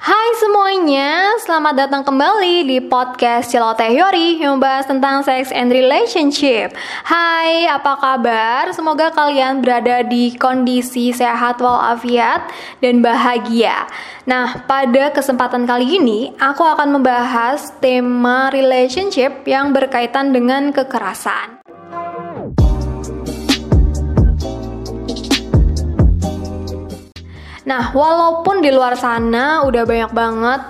Hai semuanya, selamat datang kembali di podcast Celoteh Yori yang membahas tentang sex and relationship. Hai, apa kabar? Semoga kalian berada di kondisi sehat walafiat dan bahagia. Nah, pada kesempatan kali ini aku akan membahas tema relationship yang berkaitan dengan kekerasan. Nah, walaupun di luar sana udah banyak banget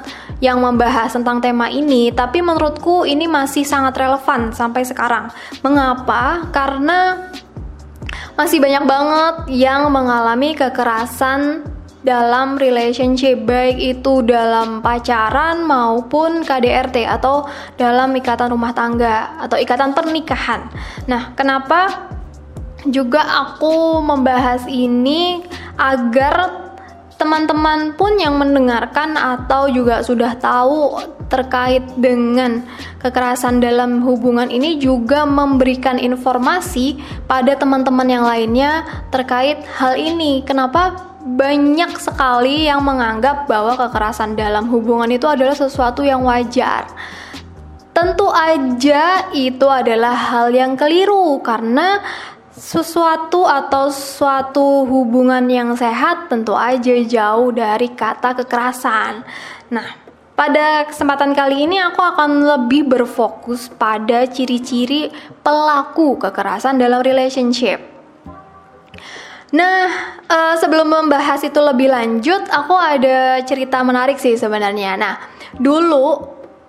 yang membahas tentang tema ini, tapi menurutku ini masih sangat relevan sampai sekarang. Mengapa? Karena masih banyak banget yang mengalami kekerasan dalam relationship baik itu dalam pacaran maupun KDRT atau dalam ikatan rumah tangga atau ikatan pernikahan. Nah, kenapa juga aku membahas ini agar teman-teman pun yang mendengarkan atau juga sudah tahu terkait dengan kekerasan dalam hubungan ini juga memberikan informasi pada teman-teman yang lainnya terkait hal ini. Kenapa banyak sekali yang menganggap bahwa kekerasan dalam hubungan itu adalah sesuatu yang wajar. Tentu aja itu adalah hal yang keliru karena sesuatu atau suatu hubungan yang sehat tentu aja jauh dari kata kekerasan. Nah, pada kesempatan kali ini aku akan lebih berfokus pada ciri-ciri pelaku kekerasan dalam relationship. Nah, uh, sebelum membahas itu lebih lanjut, aku ada cerita menarik sih sebenarnya. Nah, dulu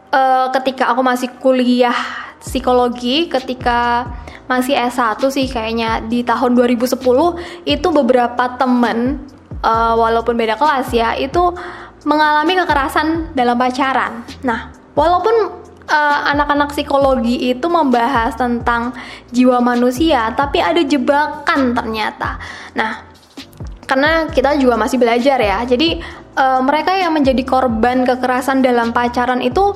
uh, ketika aku masih kuliah psikologi, ketika masih S1 sih kayaknya di tahun 2010 itu beberapa temen uh, walaupun beda kelas ya itu mengalami kekerasan dalam pacaran. Nah, walaupun anak-anak uh, psikologi itu membahas tentang jiwa manusia, tapi ada jebakan ternyata. Nah, karena kita juga masih belajar ya, jadi uh, mereka yang menjadi korban kekerasan dalam pacaran itu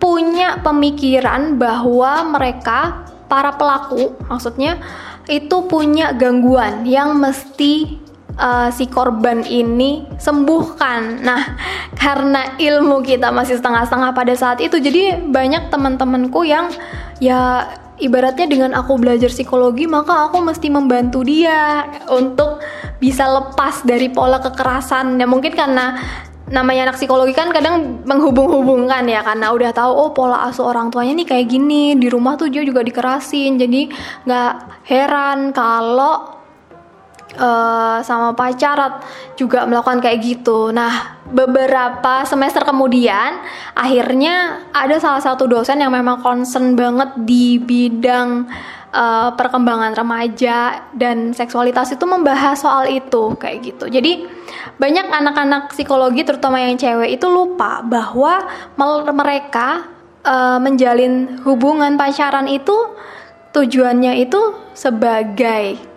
punya pemikiran bahwa mereka para pelaku maksudnya itu punya gangguan yang mesti uh, si korban ini sembuhkan. Nah, karena ilmu kita masih setengah-setengah pada saat itu, jadi banyak teman-temanku yang ya ibaratnya dengan aku belajar psikologi, maka aku mesti membantu dia untuk bisa lepas dari pola kekerasan. Ya mungkin karena namanya anak psikologi kan kadang menghubung-hubungkan ya karena udah tahu oh pola asuh orang tuanya nih kayak gini di rumah tuh dia juga dikerasin jadi nggak heran kalau uh, sama pacar juga melakukan kayak gitu. Nah, beberapa semester kemudian akhirnya ada salah satu dosen yang memang concern banget di bidang uh, perkembangan remaja dan seksualitas itu membahas soal itu kayak gitu. Jadi banyak anak-anak psikologi terutama yang cewek itu lupa bahwa mereka uh, menjalin hubungan pacaran itu tujuannya itu sebagai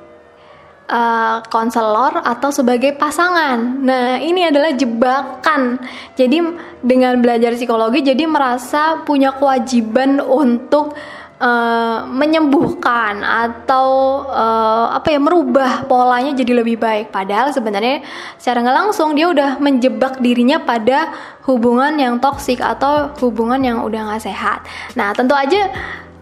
uh, konselor atau sebagai pasangan. Nah, ini adalah jebakan. Jadi dengan belajar psikologi jadi merasa punya kewajiban untuk uh, menyembuhkan atau uh, apa ya merubah polanya jadi lebih baik. Padahal sebenarnya secara nggak langsung dia udah menjebak dirinya pada hubungan yang toksik atau hubungan yang udah nggak sehat. Nah tentu aja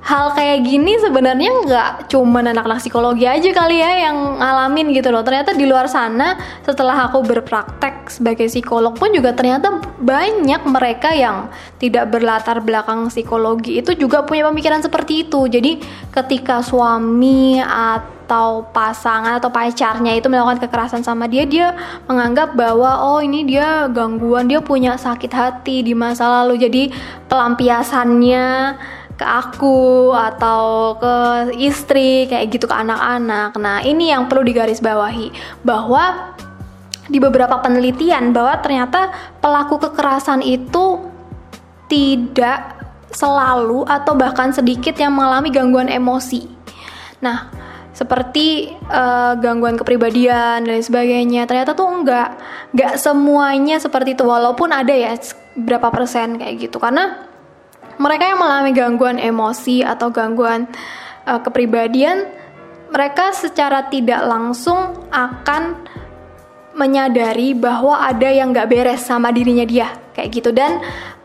hal kayak gini sebenarnya nggak cuma anak-anak psikologi aja kali ya yang ngalamin gitu loh. Ternyata di luar sana setelah aku berpraktek sebagai psikolog pun juga ternyata banyak mereka yang tidak berlatar belakang psikologi itu juga punya pemikiran seperti itu. Jadi ketika suami atau pasangan atau pacarnya itu melakukan kekerasan sama dia, dia menganggap bahwa oh ini dia gangguan, dia punya sakit hati di masa lalu. Jadi pelampiasannya ke aku atau ke istri kayak gitu ke anak-anak. Nah, ini yang perlu digarisbawahi bahwa di beberapa penelitian bahwa ternyata pelaku kekerasan itu tidak selalu atau bahkan sedikit yang mengalami gangguan emosi. Nah, seperti uh, gangguan kepribadian dan sebagainya. Ternyata tuh enggak, enggak semuanya seperti itu walaupun ada ya berapa persen kayak gitu. Karena mereka yang mengalami gangguan emosi atau gangguan uh, kepribadian, mereka secara tidak langsung akan menyadari bahwa ada yang nggak beres sama dirinya dia kayak gitu dan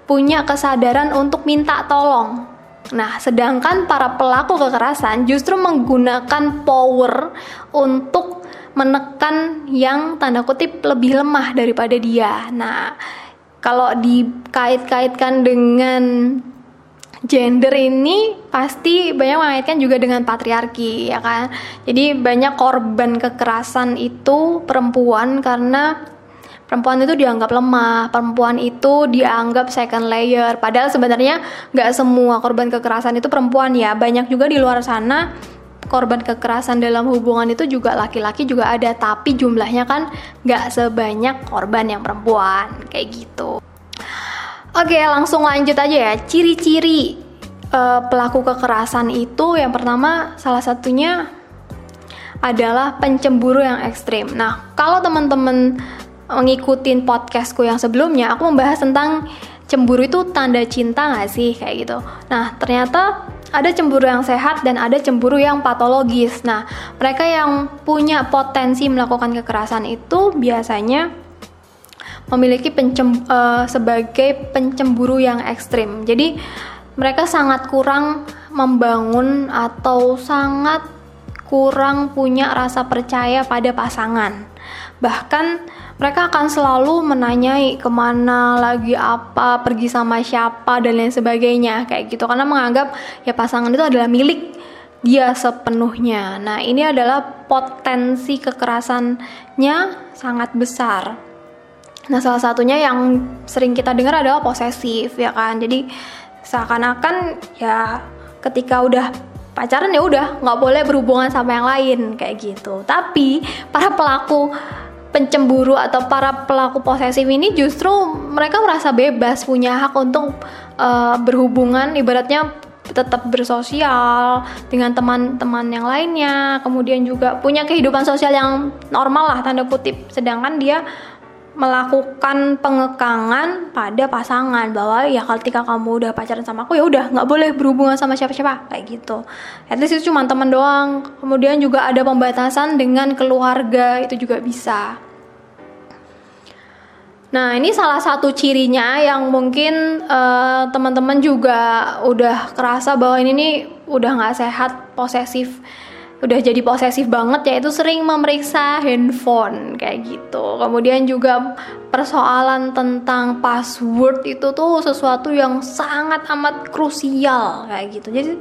punya kesadaran untuk minta tolong. Nah, sedangkan para pelaku kekerasan justru menggunakan power untuk menekan yang tanda kutip lebih lemah daripada dia. Nah, kalau dikait-kaitkan dengan gender ini pasti banyak mengaitkan juga dengan patriarki ya kan? Jadi banyak korban kekerasan itu perempuan karena perempuan itu dianggap lemah perempuan itu dianggap second layer. Padahal sebenarnya nggak semua korban kekerasan itu perempuan ya. Banyak juga di luar sana korban kekerasan dalam hubungan itu juga laki-laki juga ada tapi jumlahnya kan nggak sebanyak korban yang perempuan kayak gitu Oke, langsung lanjut aja ya. Ciri-ciri uh, pelaku kekerasan itu yang pertama salah satunya adalah pencemburu yang ekstrim. Nah, kalau teman-teman mengikuti podcastku yang sebelumnya, aku membahas tentang cemburu itu tanda cinta nggak sih kayak gitu. Nah, ternyata ada cemburu yang sehat dan ada cemburu yang patologis. Nah, mereka yang punya potensi melakukan kekerasan itu biasanya memiliki pencem, uh, sebagai pencemburu yang ekstrim. Jadi mereka sangat kurang membangun atau sangat kurang punya rasa percaya pada pasangan. Bahkan mereka akan selalu menanyai ke mana lagi apa, pergi sama siapa dan lain sebagainya kayak gitu karena menganggap ya pasangan itu adalah milik dia sepenuhnya. Nah ini adalah potensi kekerasannya sangat besar. Nah, salah satunya yang sering kita dengar adalah posesif, ya kan? Jadi seakan-akan ya ketika udah pacaran ya udah nggak boleh berhubungan sama yang lain kayak gitu. Tapi para pelaku pencemburu atau para pelaku posesif ini justru mereka merasa bebas punya hak untuk uh, berhubungan ibaratnya tetap bersosial dengan teman-teman yang lainnya kemudian juga punya kehidupan sosial yang normal lah tanda kutip sedangkan dia melakukan pengekangan pada pasangan bahwa ya ketika kamu udah pacaran sama aku ya udah nggak boleh berhubungan sama siapa-siapa kayak gitu. At least itu cuma teman doang. Kemudian juga ada pembatasan dengan keluarga itu juga bisa. Nah ini salah satu cirinya yang mungkin uh, teman-teman juga udah kerasa bahwa ini nih udah nggak sehat posesif udah jadi posesif banget ya itu sering memeriksa handphone kayak gitu. Kemudian juga persoalan tentang password itu tuh sesuatu yang sangat amat krusial kayak gitu. Jadi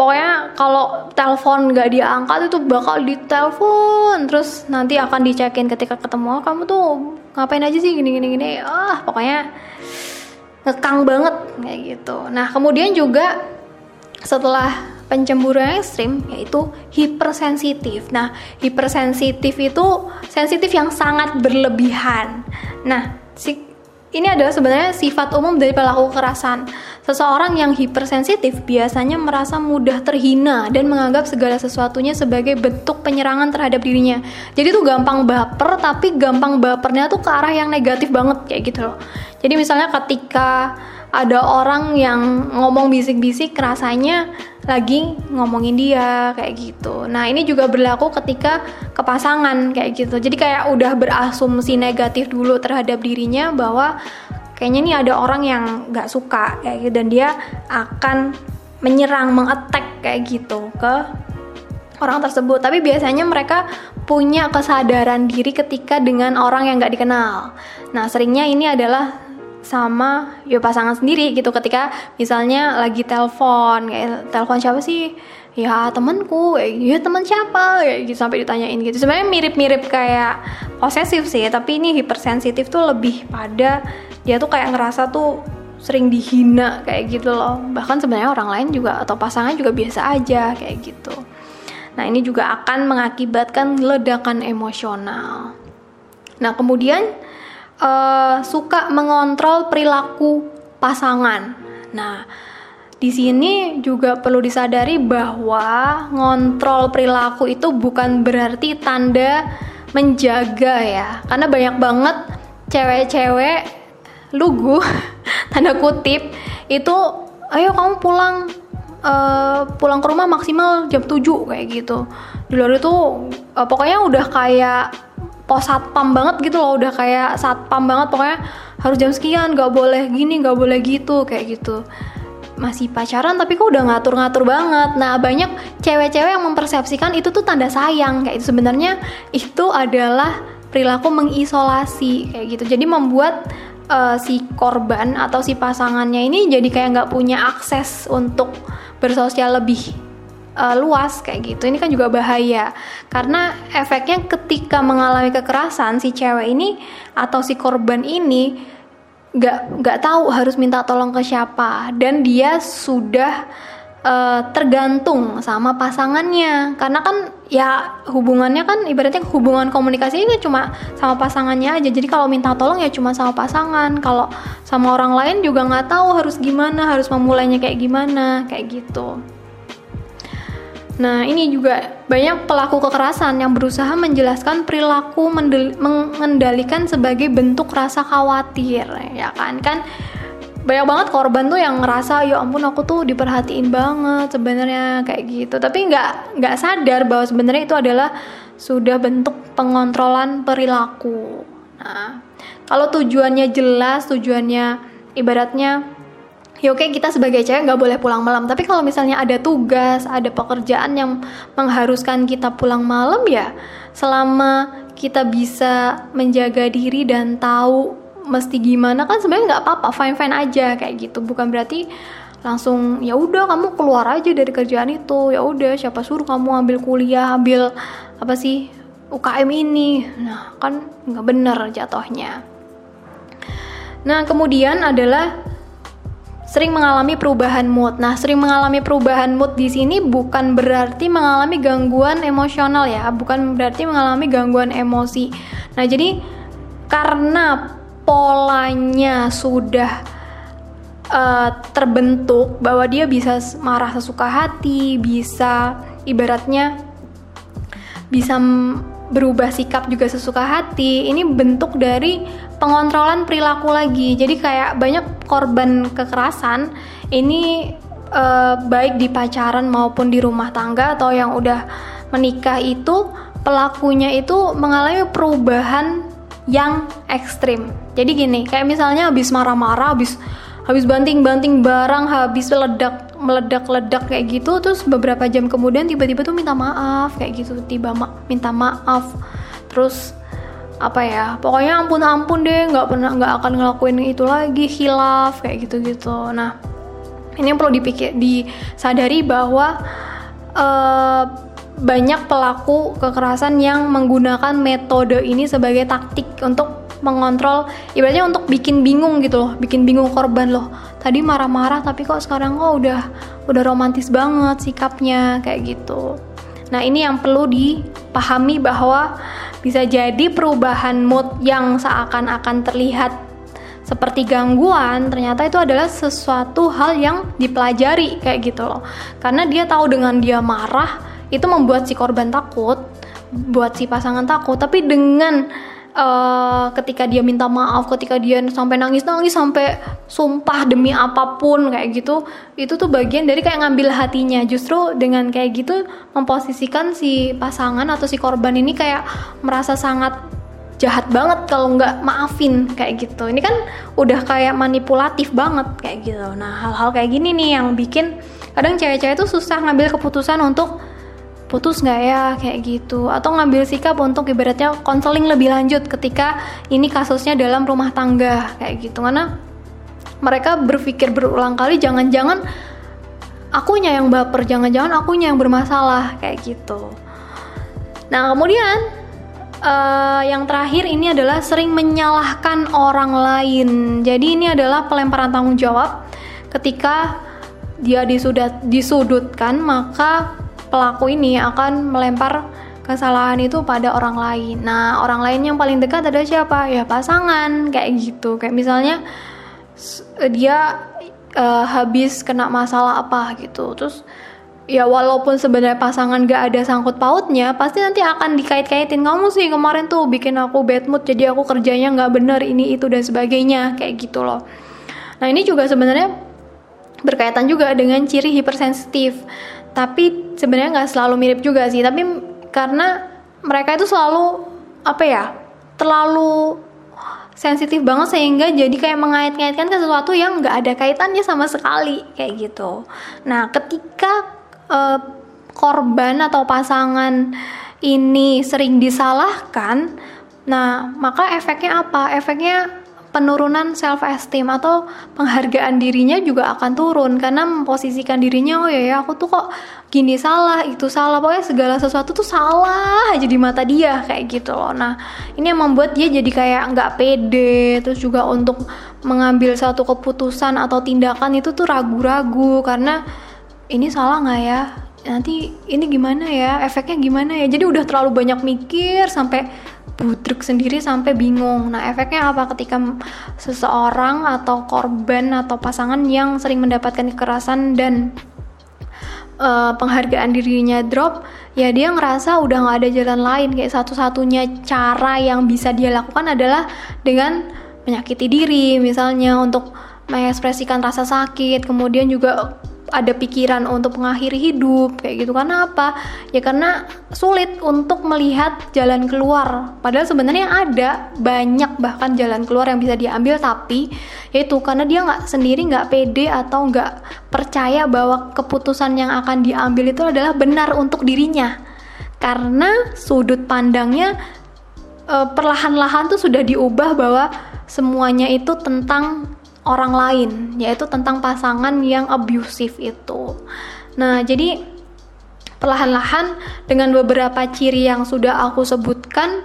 pokoknya kalau telepon nggak diangkat itu bakal ditelepon terus nanti akan dicekin ketika ketemu oh, kamu tuh ngapain aja sih gini gini gini? Ah pokoknya ngekang banget kayak gitu. Nah kemudian juga setelah pencemburu yang ekstrim yaitu hipersensitif. Nah, hipersensitif itu sensitif yang sangat berlebihan. Nah, si ini adalah sebenarnya sifat umum dari pelaku kekerasan. Seseorang yang hipersensitif biasanya merasa mudah terhina dan menganggap segala sesuatunya sebagai bentuk penyerangan terhadap dirinya. Jadi tuh gampang baper, tapi gampang bapernya tuh ke arah yang negatif banget kayak gitu loh. Jadi misalnya ketika ada orang yang ngomong bisik-bisik rasanya lagi ngomongin dia kayak gitu. Nah ini juga berlaku ketika ke pasangan kayak gitu. Jadi kayak udah berasumsi negatif dulu terhadap dirinya bahwa kayaknya nih ada orang yang nggak suka kayak gitu dan dia akan menyerang, mengattack kayak gitu ke orang tersebut. Tapi biasanya mereka punya kesadaran diri ketika dengan orang yang nggak dikenal. Nah seringnya ini adalah sama ya pasangan sendiri gitu. Ketika misalnya lagi telepon kayak telepon siapa sih? Ya temanku. Ya teman siapa? Ya gitu sampai ditanyain gitu. Sebenarnya mirip-mirip kayak posesif sih tapi ini hipersensitif tuh lebih pada dia tuh kayak ngerasa tuh sering dihina kayak gitu loh. Bahkan sebenarnya orang lain juga atau pasangan juga biasa aja kayak gitu. Nah ini juga akan mengakibatkan ledakan emosional. Nah kemudian uh, suka mengontrol perilaku pasangan. Nah, di sini juga perlu disadari bahwa ngontrol perilaku itu bukan berarti tanda menjaga ya. Karena banyak banget cewek-cewek lugu tanda kutip itu ayo kamu pulang uh, pulang ke rumah maksimal jam 7 kayak gitu. Di luar itu uh, pokoknya udah kayak pos satpam banget gitu loh udah kayak satpam banget pokoknya harus jam sekian nggak boleh gini nggak boleh gitu kayak gitu masih pacaran tapi kok udah ngatur-ngatur banget. Nah, banyak cewek-cewek yang mempersepsikan itu tuh tanda sayang kayak itu sebenarnya itu adalah perilaku mengisolasi kayak gitu. Jadi membuat uh, si korban atau si pasangannya ini jadi kayak nggak punya akses untuk bersosial lebih uh, luas kayak gitu. Ini kan juga bahaya. Karena efeknya ketika mengalami kekerasan si cewek ini atau si korban ini nggak nggak tahu harus minta tolong ke siapa. Dan dia sudah uh, tergantung sama pasangannya. Karena kan ya hubungannya kan ibaratnya hubungan komunikasi ini cuma sama pasangannya aja. Jadi kalau minta tolong ya cuma sama pasangan. Kalau sama orang lain juga nggak tahu harus gimana harus memulainya kayak gimana kayak gitu Nah, ini juga banyak pelaku kekerasan yang berusaha menjelaskan perilaku mengendalikan sebagai bentuk rasa khawatir, ya kan? Kan banyak banget korban tuh yang ngerasa ya ampun aku tuh diperhatiin banget sebenarnya kayak gitu tapi nggak nggak sadar bahwa sebenarnya itu adalah sudah bentuk pengontrolan perilaku nah kalau tujuannya jelas tujuannya ibaratnya ya oke kita sebagai cewek nggak boleh pulang malam. Tapi kalau misalnya ada tugas ada pekerjaan yang mengharuskan kita pulang malam ya selama kita bisa menjaga diri dan tahu mesti gimana kan sebenarnya nggak apa-apa fine fine aja kayak gitu. Bukan berarti langsung ya udah kamu keluar aja dari kerjaan itu. Ya udah siapa suruh kamu ambil kuliah ambil apa sih UKM ini? Nah kan nggak bener jatuhnya. Nah kemudian adalah sering mengalami perubahan mood. Nah, sering mengalami perubahan mood di sini bukan berarti mengalami gangguan emosional ya, bukan berarti mengalami gangguan emosi. Nah, jadi karena polanya sudah uh, terbentuk bahwa dia bisa marah sesuka hati, bisa ibaratnya bisa berubah sikap juga sesuka hati ini bentuk dari pengontrolan perilaku lagi. Jadi kayak banyak korban kekerasan ini uh, baik di pacaran maupun di rumah tangga atau yang udah menikah itu pelakunya itu mengalami perubahan yang ekstrim. Jadi gini kayak misalnya habis marah-marah habis habis banting-banting barang habis meledak meledak-ledak kayak gitu terus beberapa jam kemudian tiba-tiba tuh minta maaf kayak gitu tiba ma minta maaf. Terus apa ya pokoknya ampun ampun deh nggak pernah nggak akan ngelakuin itu lagi hilaf kayak gitu gitu nah ini yang perlu dipikir disadari bahwa uh, banyak pelaku kekerasan yang menggunakan metode ini sebagai taktik untuk mengontrol ibaratnya untuk bikin bingung gitu loh bikin bingung korban loh. Tadi marah-marah tapi kok sekarang kok udah udah romantis banget sikapnya kayak gitu. Nah ini yang perlu dipahami bahwa bisa jadi perubahan mood yang seakan-akan terlihat seperti gangguan ternyata itu adalah sesuatu hal yang dipelajari kayak gitu loh. Karena dia tahu dengan dia marah itu membuat si korban takut buat si pasangan takut. Tapi dengan uh, ketika dia minta maaf, ketika dia sampai nangis-nangis sampai sumpah demi apa pun kayak gitu, itu tuh bagian dari kayak ngambil hatinya. Justru dengan kayak gitu memposisikan si pasangan atau si korban ini kayak merasa sangat jahat banget kalau nggak maafin kayak gitu. Ini kan udah kayak manipulatif banget kayak gitu. Nah hal-hal kayak gini nih yang bikin kadang cewek-cewek tuh susah ngambil keputusan untuk putus nggak ya kayak gitu. Atau ngambil sikap untuk ibaratnya konseling lebih lanjut ketika ini kasusnya dalam rumah tangga kayak gitu. Karena mereka berpikir berulang kali jangan-jangan akunya yang baper jangan-jangan akunya yang bermasalah kayak gitu. Nah kemudian uh, yang terakhir ini adalah sering menyalahkan orang lain. Jadi ini adalah pelemparan tanggung jawab. Ketika dia disudut, disudutkan maka pelaku ini akan melempar kesalahan itu pada orang lain. Nah, orang lain yang paling dekat adalah siapa? Ya pasangan, kayak gitu. Kayak misalnya dia uh, habis kena masalah apa gitu. Terus ya walaupun sebenarnya pasangan gak ada sangkut pautnya, pasti nanti akan dikait-kaitin kamu sih kemarin tuh bikin aku bad mood, jadi aku kerjanya nggak bener ini itu dan sebagainya kayak gitu loh. Nah ini juga sebenarnya berkaitan juga dengan ciri hipersensitif tapi sebenarnya nggak selalu mirip juga sih tapi karena mereka itu selalu apa ya terlalu sensitif banget sehingga jadi kayak mengait-ngaitkan ke sesuatu yang nggak ada kaitannya sama sekali kayak gitu. Nah, ketika uh, korban atau pasangan ini sering disalahkan, nah maka efeknya apa? Efeknya penurunan self esteem atau penghargaan dirinya juga akan turun. Karena memposisikan dirinya oh ya ya aku tuh kok gini salah itu salah. Pokoknya segala sesuatu tuh salah aja di mata dia kayak gitu loh. Nah ini yang membuat dia jadi kayak nggak pede. Terus juga untuk mengambil satu keputusan atau tindakan itu tuh ragu-ragu. Karena ini salah nggak ya? Nanti ini gimana ya? Efeknya gimana ya? Jadi udah terlalu banyak mikir sampai budruk sendiri sampai bingung. Nah, efeknya apa ketika seseorang atau korban atau pasangan yang sering mendapatkan kekerasan dan uh, penghargaan dirinya drop, ya dia ngerasa udah nggak ada jalan lain. Kayak satu-satunya cara yang bisa dia lakukan adalah dengan menyakiti diri, misalnya untuk mengekspresikan rasa sakit, kemudian juga ada pikiran untuk mengakhiri hidup kayak gitu. Karena apa? Ya karena sulit untuk melihat jalan keluar. Padahal sebenarnya ada banyak bahkan jalan keluar yang bisa diambil tapi yaitu karena dia nggak sendiri nggak pede atau nggak percaya bahwa keputusan yang akan diambil itu adalah benar untuk dirinya. Karena sudut pandangnya e, perlahan-lahan tuh sudah diubah bahwa semuanya itu tentang orang lain, yaitu tentang pasangan yang abusive itu. Nah, jadi perlahan-lahan dengan beberapa ciri yang sudah aku sebutkan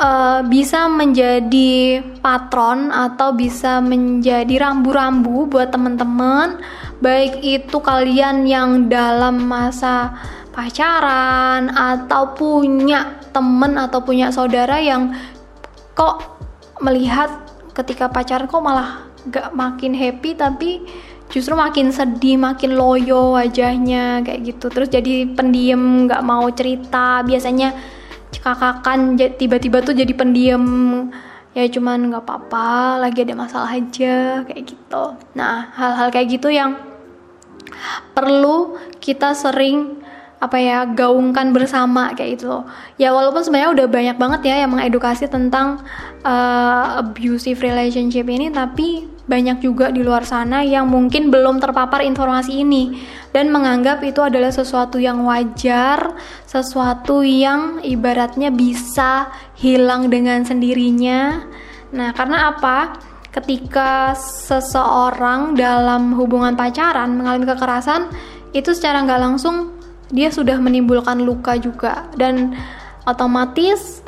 uh, bisa menjadi patron atau bisa menjadi rambu-rambu buat teman-teman, baik itu kalian yang dalam masa pacaran atau punya temen atau punya saudara yang kok melihat ketika pacaran kok malah gak makin happy tapi justru makin sedih, makin loyo wajahnya kayak gitu. Terus jadi pendiam, nggak mau cerita. Biasanya cekakakan tiba-tiba tuh jadi pendiam ya cuman nggak apa-apa lagi ada masalah aja kayak gitu nah hal-hal kayak gitu yang perlu kita sering apa ya gaungkan bersama kayak gitu loh. Ya walaupun sebenarnya udah banyak banget ya yang mengedukasi tentang uh, abusive relationship ini tapi banyak juga di luar sana yang mungkin belum terpapar informasi ini dan menganggap itu adalah sesuatu yang wajar sesuatu yang ibaratnya bisa hilang dengan sendirinya. Nah karena apa? Ketika seseorang dalam hubungan pacaran mengalami kekerasan itu secara nggak langsung dia sudah menimbulkan luka juga. Dan otomatis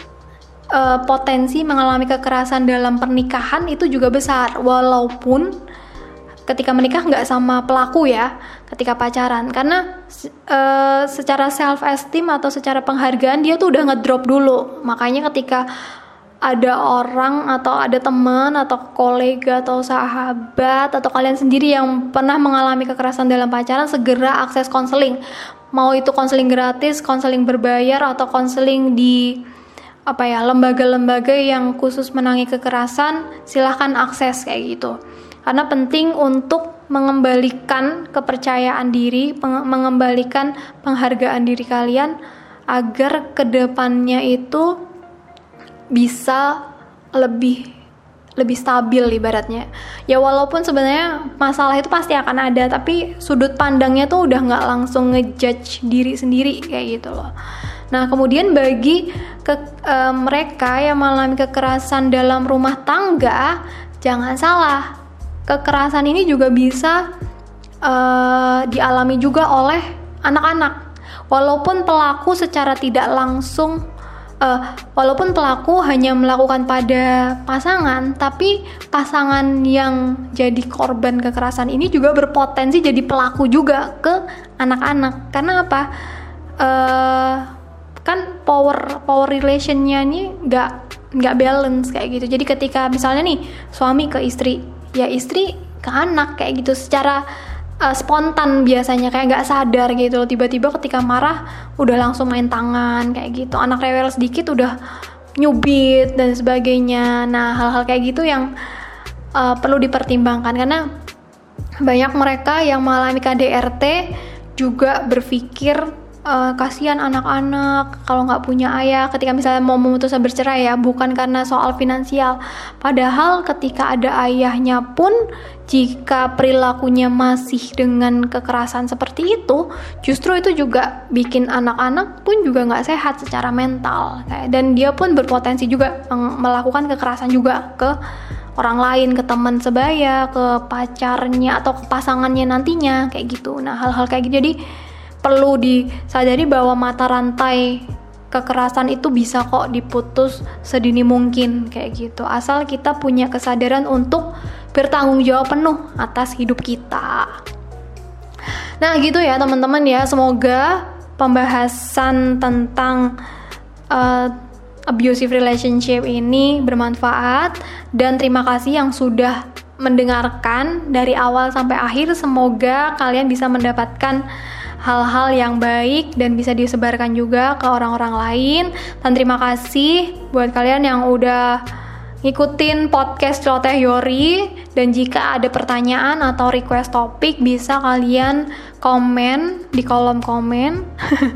uh, potensi mengalami kekerasan dalam pernikahan itu juga besar. Walaupun ketika menikah nggak sama pelaku ya ketika pacaran. Karena uh, secara self esteem atau secara penghargaan dia tuh udah ngedrop dulu. Makanya ketika ada orang atau ada teman atau kolega atau sahabat atau kalian sendiri yang pernah mengalami kekerasan dalam pacaran segera akses konseling. Mau itu konseling gratis konseling berbayar atau konseling di apa ya lembaga-lembaga yang khusus menangi kekerasan silahkan akses kayak gitu. Karena penting untuk mengembalikan kepercayaan diri mengembalikan penghargaan diri kalian agar ke depannya itu bisa lebih lebih stabil ibaratnya. Ya walaupun sebenarnya masalah itu pasti akan ada tapi sudut pandangnya tuh udah nggak langsung ngejudge diri sendiri kayak gitu loh. Nah kemudian bagi ke, e, mereka yang mengalami kekerasan dalam rumah tangga jangan salah kekerasan ini juga bisa e, dialami juga oleh anak-anak. Walaupun pelaku secara tidak langsung uh, walaupun pelaku hanya melakukan pada pasangan, tapi pasangan yang jadi korban kekerasan ini juga berpotensi jadi pelaku juga ke anak-anak. Karena apa? Uh, kan power power relationnya ini nggak nggak balance kayak gitu. Jadi ketika misalnya nih suami ke istri, ya istri ke anak kayak gitu secara uh, spontan biasanya kayak nggak sadar gitu. Tiba-tiba ketika marah udah langsung main tangan kayak gitu. Anak rewel sedikit udah nyubit dan sebagainya. Nah hal-hal kayak gitu yang uh, perlu dipertimbangkan. Karena banyak mereka yang mengalami KDRT juga berpikir uh, kasihan anak-anak kalau nggak punya ayah. Ketika misalnya mau memutuskan bercerai ya bukan karena soal finansial. Padahal ketika ada ayahnya pun jika perilakunya masih dengan kekerasan seperti itu justru itu juga bikin anak-anak pun juga nggak sehat secara mental. Dan dia pun berpotensi juga melakukan kekerasan juga ke orang lain ke teman sebaya ke pacarnya atau ke pasangannya nantinya kayak gitu. Nah hal-hal kayak gitu. Jadi perlu disadari bahwa mata rantai kekerasan itu bisa kok diputus sedini mungkin kayak gitu. Asal kita punya kesadaran untuk bertanggung jawab penuh atas hidup kita. Nah gitu ya teman-teman ya. Semoga pembahasan tentang uh, abusive relationship ini bermanfaat. Dan terima kasih yang sudah mendengarkan dari awal sampai akhir. Semoga kalian bisa mendapatkan hal-hal yang baik dan bisa disebarkan juga ke orang-orang lain. Dan terima kasih buat kalian yang udah ngikutin podcast Celoteh Yori. Dan jika ada pertanyaan atau request topik bisa kalian komen di kolom komen.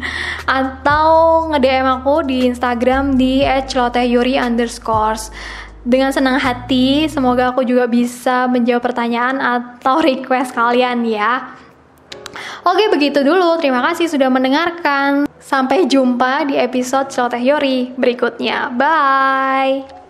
Atau nge-DM aku di Instagram di @celotehyori underscores. Dengan senang hati semoga aku juga bisa menjawab pertanyaan atau request kalian ya Oke begitu dulu, terima kasih sudah mendengarkan. Sampai jumpa di episode Celoteh Yori berikutnya. Bye!